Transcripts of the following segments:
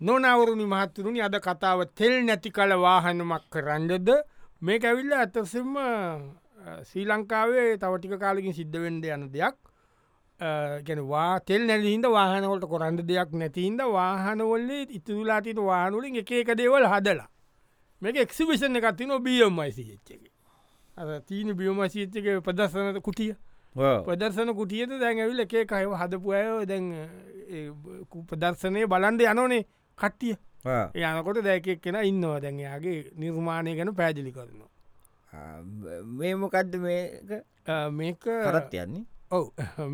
නොනවරුණි මහත්තුරුණි අද කතාව තෙල් නැති කල වාහනමක් කරන්නද? මේ ඇවිල්ල ඇතසෙම ශ්‍රී ලංකාවේ තවටික කාලකින් සිද්ධ වෙන්ඩ යන දෙයක්. ගැනවා තෙල් නැලිහින්ද වාහනවලට කොරන්ඩ දෙයක් නැතින්ද වාහනවල්ලේ ඉතුලාතිට වානුලින් එක එක දේවල් හදලා. මේක එක්සිවිෂන් එකත්ති නො බියම්මයිසිච්චක තීන බියෝමසිච්චක ප්‍රදර්ශනත කුටිය. ප්‍රදර්ශන කුටියට දැන් ඇවිල් එක කයව හදපු අය දැන් ප්‍රදර්ශනය බලන්ඩ යනෝනේ කට්ටිය. යනකොට දැකෙක් කෙන ඉන්නවා. දැන්යාගේ නිර්මාණය ගැන පැදිලි කරනවා. මේ මොකක්ද මේක? කරත් යන්නේ? ඔව.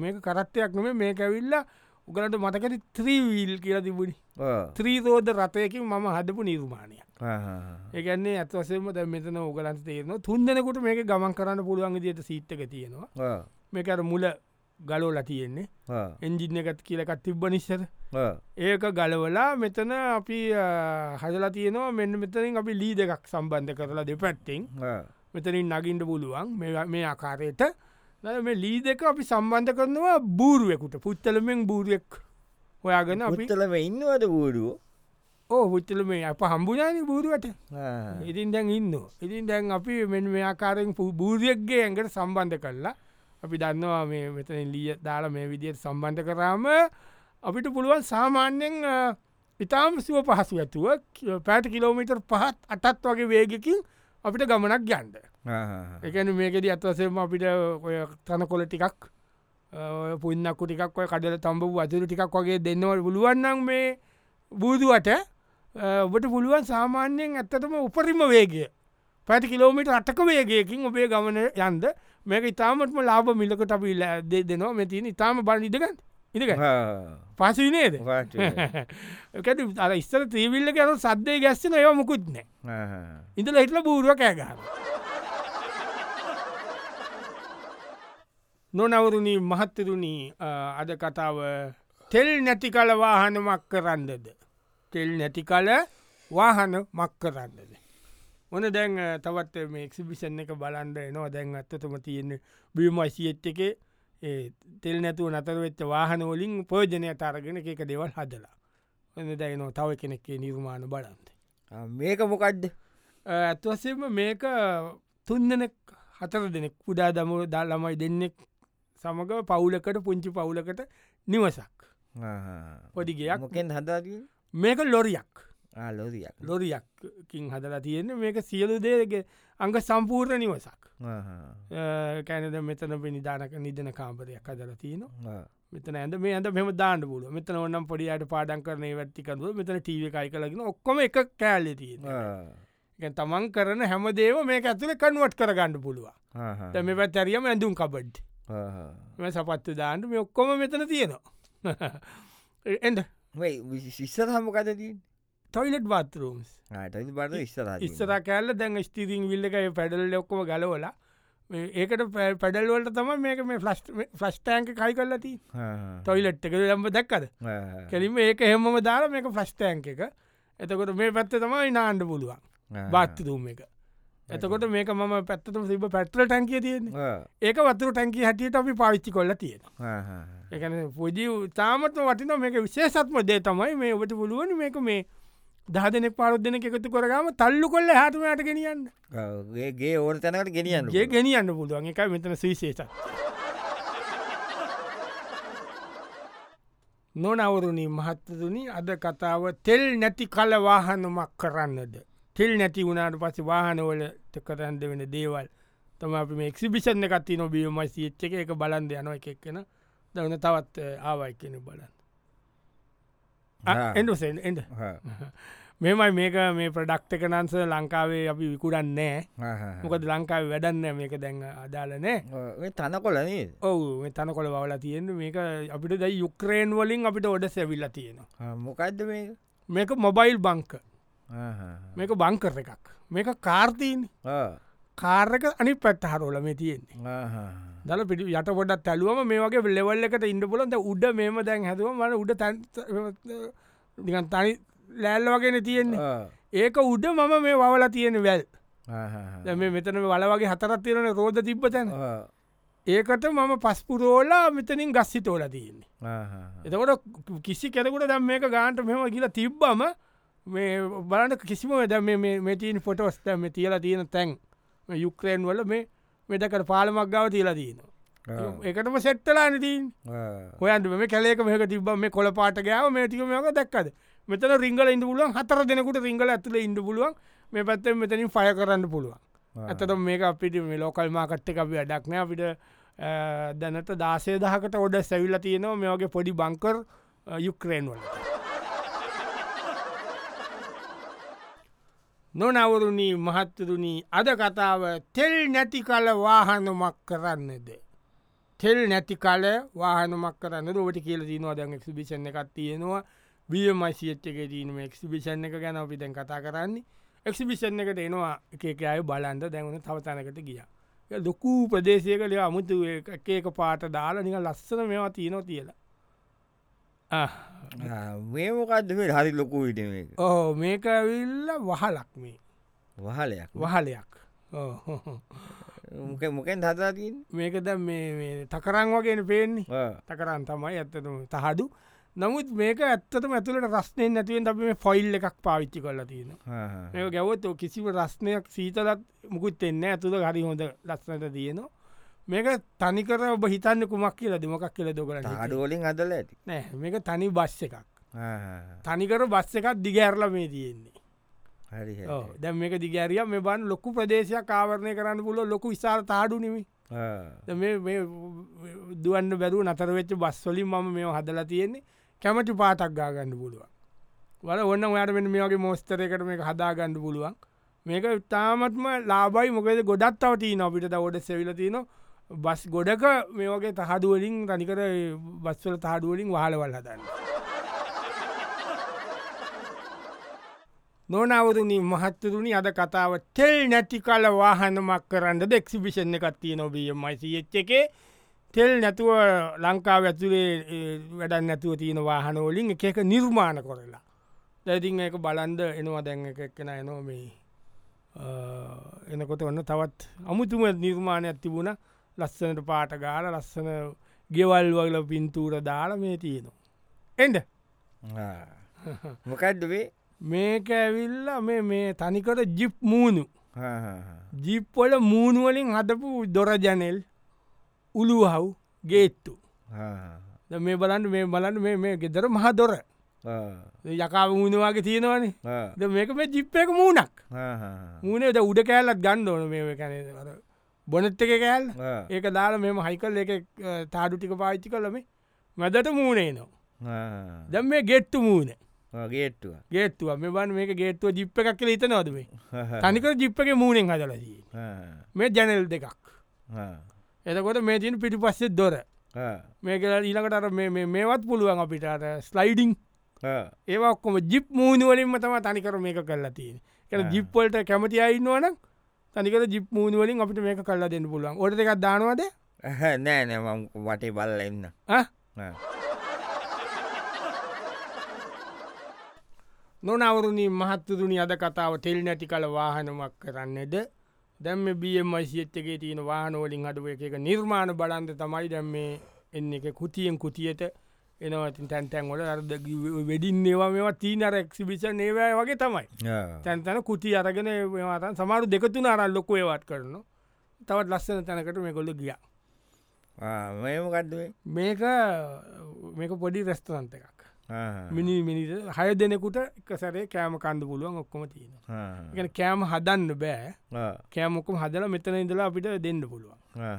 මේක කරත්තයක් නොම මේ ඇවිල්ල උගලට මතකති ත්‍රීවීල් කියලා තිබුණි. ත්‍රීතෝද රථයකින් මම හදපු නිර්මාණයක්. ඒගන්නේ ඇත්වසේම ද මෙතන උගලන්ත තේරන තුන්දෙනකුට මේක ගමන් කරන්න පුළුවන් දිට සීට්ක තියෙනවා. මේකට මුල ගලෝලා තියෙන්නේ. එන්ජින්න එකත් කියලකත් තිබ්බ නිස්සර ඒක ගලවලා මෙතන අපි හදලා තියනවා. මෙන්න මෙතරින් අපි ලී දෙකක් සම්බන්ධ කරලා දෙපැත්තිෙන්. මෙතනින් නගින්ට පුළුවන්. මේ ආකාරයට. මේ ලී දෙක අපි සම්බන්ධ කරනවා බූරුවෙකුට. පුත්තලමෙන් බූරුවෙක් හොයාගෙන අපිතලම ඉන්නවද බූරුව? ඕ පුත්තල මේ අප හම්බුනාන බූරුවට. ඉතින් දැන් ඉන්න ඉතින් දැන් අපි මේ ආකාරෙන් බූරියක්ගේ ඇඟට සම්බන්ධ කරලා අපි දන්නවා මේ මෙතන ලිය දාලා මේ විදියට සම්බන්ධ කරාම අපිට පුළුවන් සාමාන්‍යෙන් ඉතාම සුව පහසු ඇතුව පැට කිලෝමිටර් පහත් අටත් වගේ වේගකින් අපිට ගමනක් ගන්ඩ එකන මේකෙද අත්වසේම අපිට ඔය තනකොල ටිකක් පුන්නක්කු ටිකක් ඔය කඩල තම්බ වතුර ටිකක් වගේ දෙන්නවට පුළුවන්නම් මේ බූදුවට ඔබට පුළුවන් සාමාන්‍යයෙන් ඇත්තටම උපරිම වේගය. පැති කිලෝමිට අටක වේගයකින් ඔබේ ගමන යන්ද මේක ඉතාමත්ම ලාබ මිලකට අපි දේ දෙනවා. මෙතින ඉතාම බල ඉදගන්න ඉදක පසුනේද එකට අර ඉස්සර ත්‍රීවිල්ල කර සද්දය ගැස්සන ඒව මුකුත්නෑ ඉඳල හිටල බූරුව කෑගන්න නොනවරුණී මහත්තරුණී අද කතාව තෙල් නැති කල වාහන මක් කරන්නද? තෙල් නැති කල වාහන මක් කරන්නද ඕන දැන් තවත් මේ එක්සිබිෂන් එක බලන්ඩ එනවා. දැන් අත්තතම තියෙන බියමයිසියට් එක තෙල් නැතුව නතරවෙච්ච වාහන වලින් පෝජනය තරගෙන එක දෙවල් හදලා. ඔන්න දැයිනවා තව කෙනෙක්ේ නිර්මාණ බලන්ද මේක මොකක්ද ඇත්වසම මේක තුන් දෙනෙක් හතර දෙනෙක් කුඩා දමුව දා ළමයි දෙන්නෙක් සමඟ පවුලකට පුංචි පවුලකට නිවසක්. පොඩිගයක් මොකෙන් හදාදී මේක ලොරියක් ලෝදියක් ලොරියක්කින් හදලා තියෙන්නේ. මේක සියලු දේගේ අංග සම්පූර්ණ නිවසක්. කැනද මෙතන නිධානක නිදන කාම්පරයක් හදල තියනවා. මෙතන ඇද මේ ඇද මෙම දාන්න පුල මෙතන ඔන්නම් පොඩියට පාඩන් කරන වැත්තිකරුව මෙතන ටීව එකයි කලගෙන ඔක්කොම එක කෑල්ල තියෙන තමන් කරන හැමදේව මේ ඇතුළ කනුවට කරගන්න පුළුව මේ පැත් ඇරියම ඇඳුම් කබඩ් මේ සපත්තු දාන්නට මේ ඔක්කොම මෙතන තියෙනවා. එඩ ශිස්සර හමකතදී ටොයිලට් බාතරූම්ස් බට ඉස්සර කෑල්ල දැන් ස්ටිරිං විල්ල එක පැඩල් ඔක්කොම ගලවලා ඒකට පැඩල්වලට තම මේක මේ ෆලස්් ෆලස්ටෑන්ක කයි කල්ලති ටොයිලට් එක ලම්බ දැක්කද? කෙලිම ඒක හෙමම දාලා මේක ෆලස්ටෑන්ක එක. එතකොට මේ පැත්ත තමයි නාන්ඩ පුළුවන්. බාත්තුරුම් එක. එතකොට මේක මම පැත්තම සිබ පැට්‍ර ටැන්කිය තියෙන ඒක වතුර ටැන්කි හැටියට අපි පාවිච්චි කොල්ල තියෙන එකන පොජි තාමත්ම වටින මේක විශේෂත්ම දේ තමයි. මේ ඔබට පුළුවන් මේක මේ දහදනෙක් පාරොදන එකතු කරගම තල්ලු කොල්ල හතුමට ගෙනියන්න. ගේ ඕර තැනකට ගෙනියන්න ගේ ගෙනියන්න පුළුවන්. එක මෙතන සවිශේෂ නොනවරුණී මහත්තතුනි අද කතාව තෙල් නැති කල වාහනමක් කරන්නද? තෙල් නැති වුණට පස්සේ වාහනවලට කරන්ද වෙන දේවල් තම අපි මේ එක්සිබිෂන් එකත්ති නො බියමයි සිච්ච එක. බලන්ද යන එක එක්කෙන. දවන තවත් ආවයි කෙන බලන්න එඩසෙන් එඩ මෙමයි මේක මේ ප්‍රඩක්්ක නන්ස ලංකාවේ අපි විකුරන්නේ මොකද ලංකාව වැඩන්න මේක දැන් අදාලනෑ තන කොලනේ ඔවු තන කොළ වල තියෙන මේක අපිට ද යුක්‍රේන් වලින් අපිට ඔඩ සැවිල්ල තියෙනවා. මොකක්ද මේ මේක? මොබයිල් බංක මේක බංකර එකක්. මේක කාර්තීන් කාරක අනි පැත්ත හරෝල මේ තියෙන්නේ. දල පිටි යට පොඩත් ඇලුවම මේ වගේ ලෙවල් එකට ඉන්න පුලන්ද උඩ මේම දැන් හැතුව මට උඩ තැන් තනි ලෑල්ල වගෙන තියෙන්නේ. ඒක උඩ මම මේ වවල තියෙන වැල්. මේ මෙතන වල වගේ හතරත් තියෙන රෝධ තිබ්බ තැන. ඒකට මම පස්පුරෝලා මෙතනින් ගස්සි තෝල තියන්නේ. එතකොට කිසි කෙනෙකුට දැම් මේක ගාන්ට මෙම කියලා තිබ්බම මේ බලන්න කිසිම ද මෙටීන් ෆොටෝස්ට මේ තියලා තියෙන තැන් යුක්‍රේන් වල මේ මෙදකට පාලමක් ගව තියලා තියනවා. ඒකටම සෙට්ටලා නතින් හොයන්ට මේ කැලේක මේක තිබ මේ කොල පාට ගාව මේ ටික මේක දැක්කද? මෙතන රිංගල ඉන්න පුළුවන් හතර දෙනෙකුට රිංගල ඇතුල ඉන්න පුළුවන්. මේ පැත්තෙන් මෙතනින් ෆය කරන්න පුළුවන්. ඇතට මේක අපිට මේ ලෝකල් මාකට්ට අපි අඩක්න අපිට දැනට දාසේ දහකට ඔඩ සැවිල්ල තියෙනවා මේ වගේ පොඩි බංකර් යුක්‍රේන් වලට නොනවරුණී මහත්තරුණී අද කතාව තෙල් නැති කල වාහනමක් කරන්නද. තෙල් නැති කල වාහනමක් කරන්න ොට කියල තිනවා දැන් එක්සිබිෂණ එකක් තියෙනවා. බියමයිසිච්චක දීම එක්සිබිෂණ එක ගැන අපි දැන් කතා කරන්නේ. එක්සිබිෂණ එකට එනවා එකක අය බලන්ද දැවුණ තවතනකට ගිය. ලොකූ ප්‍රදේශයක ලය අමුතු එකක පාට දාලා නික ලස්සන මේවා තියනො තියලා මේමකක්ද මේ හරි ලොකු විට ඕ මේක ඇවිල්ල වහලක් මේ. වහලයක්? වහලයක්. මොක මොකෙන් හතාතින් මේකද මේ තකරං වගෙන පේන්නේ. තකරන් තමයි ඇත්තටම තහඩු. නමුත් මේක ඇත්තටම ඇතුළට රස්නයෙන් නැතිවෙන් අපි මේ ෆොයිල් එකක් පාවිච්චි කරලා තියෙන ඒ ගැවත කිසිම රස්නයක් සීතලත් මුකුත් එන්න ඇතුළ හරි හොඳ ලස්සනට තියෙනවා මේක තනිකර ඔබ හිතන්න කුමක් කියලා දෙමකක් කියල දොකර අඩුවලින් අදල ඇති. නෑ මේක තනි බස් එකක්. තනිකර බස් එකක් දිගඇරල මේ තියෙන්නේ. දැ මේක දිගෑරිය මේ බන් ලොකු ප්‍රදේශයක් කාවරණය කරන්න පුල ලොකු විසාර තාඩු නිමි දුවන්න බැරු නතර වෙච්ච බස්වලින් මම මේ හදලා තියෙන්නේ. කැමති පාටක් ගාගන්න පුළුවන්. වල ඔන්න ඔයාට මෙ මේ වගේ මෝස්තරයකට මේ හදාගන්න පුළුවන්. මේක තාමත්ම ලාබයි මොකද ගොඩත් අවති නොපිට දවට සෙවිල තියනවා බස් ගොඩක මේ වගේ තහඩුවලින් තනිකර බස්වල තහඩුවලින් වහලවල් හදන්න. නොනවරුණි මහත්තරුණි අද කතාව තෙල් නැති කල වාහනමක් කරන්න දෙක්සිබිෂණ එකත් තිය නොබිය මයිසිච්ච එකේ. තෙල් නැතුව ලංකාව ඇතුළේ වැඩන් නැතුව තියෙන වාහනෝලින් එක එක නිර්මාණ කොරලා. දැතින් එක බලන්ද එනවා දැන් එක එක්කෙන එනෝ මේ එනකොට ඔන්න තවත් අමුතුම නිර්මාණයක් තිබුණ. ලස්සනට පාට ගාල ලස්සන ගෙවල් වල පින්තූර දාල මේ තියෙනවා. එඩ මොකක්ද වේ මේක ඇවිල්ල මේ මේ තනිකට ජිප් මූුණු. ජිප්පොල මූුණුවලින් හදපු දොරජනල් උළුහව් ගේත්තු මේ බලන්න මේ බලන්න මේ ගෙදර මහ දොර. යකාව මූුණවාගේ තියෙනවානේ. මේක මේ ජිප්ප එක මූුණක්. මූුණේද උඩ කෑල්ලත් ගණ්ඩ ඕන මේ කැන බොනත් එක කෑල් ඒක දාල මෙම හයිකල් එක තාඩු ටික පාච්චි කලම මැදට මූුණේ නවා දැම් මේ ගෙට්ටු මූුණ. ගේට්ටුව ගේත්තුව මේ බන් මේක ගේත්තුව ජිප්ප එකක් කියල හිත නොද මේ තනික ජිප්පක මූුණෙන් හදලදී මේ ජැනල් දෙකක්. එතකොට මේ තින පිටි පස්සෙත් දොර මේක ඊලකට මේවත් පුළුවන් අපිට ස්ලයිඩිං ඒවා ඔක්කොම ජිප් මූුණුවලින්ම තම තනිකර මේක කරලා තියෙන එ ජිප්පොල්ට කැමති අයින්නවනම් තනිකර ජිප් මූුණුවලින් අපිට මේක කල්ලා දෙන්න පුළුවන්. ඔට එකක් දානවද? නෑ නෑම වටේ බල්ල එන්න නොනවරුණී මහත්තතුනි අද කතාව තෙල් නැති කළ වාහනමක් කරන්නද? දැම්ම බියමයිසිච්චගේ තියෙන වානෝලින් අඩුව එක නිර්මාණ බලන්ද තමයි දැම් මේ එන්න එක කුතියෙන් කුතියට එනවතින් තැන්තැන්වල අර්ද වෙඩින් ඒවා මේවා තීනර එක්සිබිෂන් ඒවය වගේ තමයි. තැන්තැන කුති අරගෙන ඒවාතන් සමාරු දෙකතුන අරල් ලොක ඒවත් කරන තවත් ලස්සන තැනකට මේ කොල්ල ගිය මේමකක්දේ මේක මේක පොඩි රෙස්ටරන්ත එකක්. මිනි මිනිට හය දෙනෙකුට එක සැරේ කෑම කණ්ඩ පුළුවන් ඔක්කොම තියෙන ගැන කෑම හදන්න බෑ. කෑමොක්කම හදල මෙතන ඉඳලා අපිට දෙන්න පුළුවන්.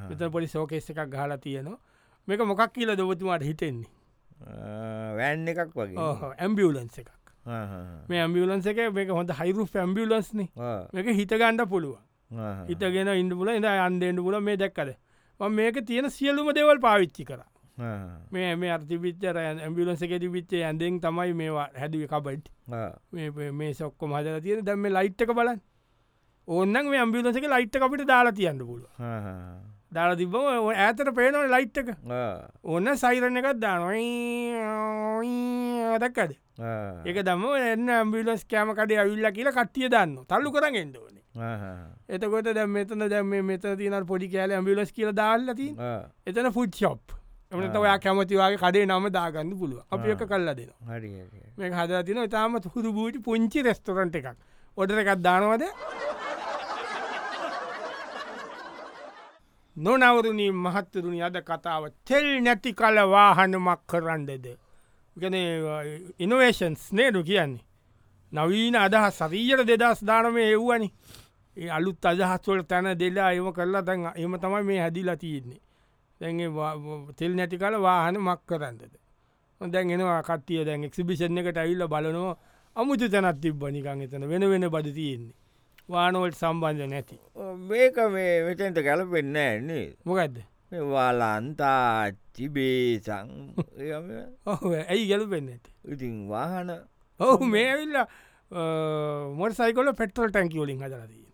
මෙත පොඩි සෝකෙස් එකක් ගහලා තියෙනවා. මේක මොකක් කියල දොබතුමාට හිතෙන්නේ වැෑන් එකක් වගේ. ඇම්බියලන්ස එකක්. මේ ඇම්බියලන්ස එක මේක හොඳ හයිරු ඇම්බියලන්ස්න මේක හිතගණ්ඩ පුළුවන්. හිතගෙන ඉන්න පුල ඉඳ අන්දෙන්ට පුල මේ දැක්කද? මේක තියෙන සියලුම දෙවල් පාවිච්චි කර. මේ මේ අර්තිපිච්චර ඇම්බිලන්ස එක තිබිච්චේ ඇන්දෙන් තමයි මේවා හැදුව කබයිට් මේ සොක්කොම හදල තියෙන දැම ලයිට්ක බලන් ඕන්නන් මේ අම්බිලන්සක ලයිට්ට අපිට දාලා තියන්න පුල දාලා තිබම ඇතට පේනව ලයිට්ක ඔන්න සයිරණ එකත් දානොයි දක්කද ඒක දම එන්න ඇම්බිලස් කෑම කඩේ ඇවිල්ල කියලා කට්ටිය දන්න තල්ලු කරගෙන්ද ඕනේ. එතකොට දැ මෙතන දැම මෙත තින පොඩි කෑල ඇමිලස් කියල දාල්ලති එතන ෆුඩ් ෂොප් එමට ඔයා කැමතිවාගේ කඩේ නම දාගන්න පුළුව අප එක කල්ලා දෙන හරි මේ හද තින තාම හුදු බූටි පුංචි රෙස්ටරන්ට එකක්. ඔඩර එකක් දානවද නොනවරුණී මහත්තරුණි අද කතාව තෙල් නැති කල වාහනමක් කරන්නද? ගන ඉනවේෂන්ස් නේඩු කියන්නේ? නවීන අදහ සරීයට දෙදස් දානම එව්වනි. ඒ අලුත් අදහස්වල තැන දෙලා එම කරලා තැන් එම තමයි මේ හැදිලා තියෙන්නේ. දැන්ගේ තෙල් නැති කල වාහන මක් කරන්නද? දැන් එනවා කටිය දැන් එක්සිබිෂන් එකට ඇවිල්ල බලනවා. අමුතු තැනත් තිබ්බනිකං එතන වෙන වෙන බඩ තියෙන්නේ. වානවලට සම්බන්ධ නැති. මේක මේ මෙතන්ට ගැලපෙන්න න්නේ මොකක්ද වාලන්තා තිබේසං ඔහ ඇයි ගැලු පෙන්න ඇති ඉතින් වාහන. ඔහු මේ ඇවිල්ල මොට සයිකොල පෙටල් ටැන්කි ෝලින් හදරදී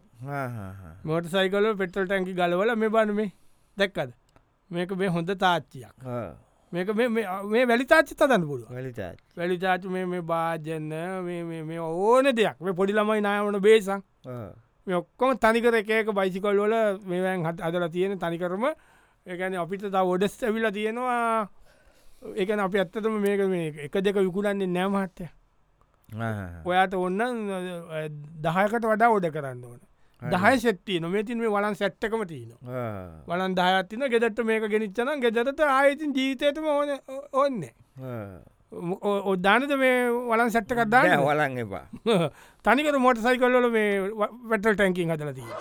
මොට සයිකල පෙටල් ටැන්කි ගලවල මේ බන මේ දැක්කද? මේක මේ හොඳ තාච්චියක් මේක මේ වැලි තාච්චි තදන්න පුළුව වලිතා වැලි තාචු මේ භාජන්න මේ ඕන දෙයක්. මේ පොඩි ළමයි නායවන බේසං මේ ඔක්කොම තනිකර එකක බයිසිකොල් වල මේවැන් හත් අදල තියෙන තනිකරම. ඒකන අපිට තා ඔඩස් ඇවිලා තියෙනවා. ඒකන අපි ඇත්තටම මේක මේ එක දෙක විකුණන්නේ නෑමහත්තය ඔයාට ඔන්න දහයකට වඩා ඔඩ කරන්න ඕන දහය සෙත්තිය නොමතින් මේ වලන් සැට්ටකම තියන වලන් දහයත්තින ගෙදට මේක ගෙනනිච්චන ගෙදරට ආයතින් ජීතයටම ඕන ඔන්න ඔද්දානද මේ වලන් සැට්ටකක් දාන්න වලන් එපා. තනිකර මොට සයිකල්ලල මේ වැටල් ටැන්කින් හදලතිී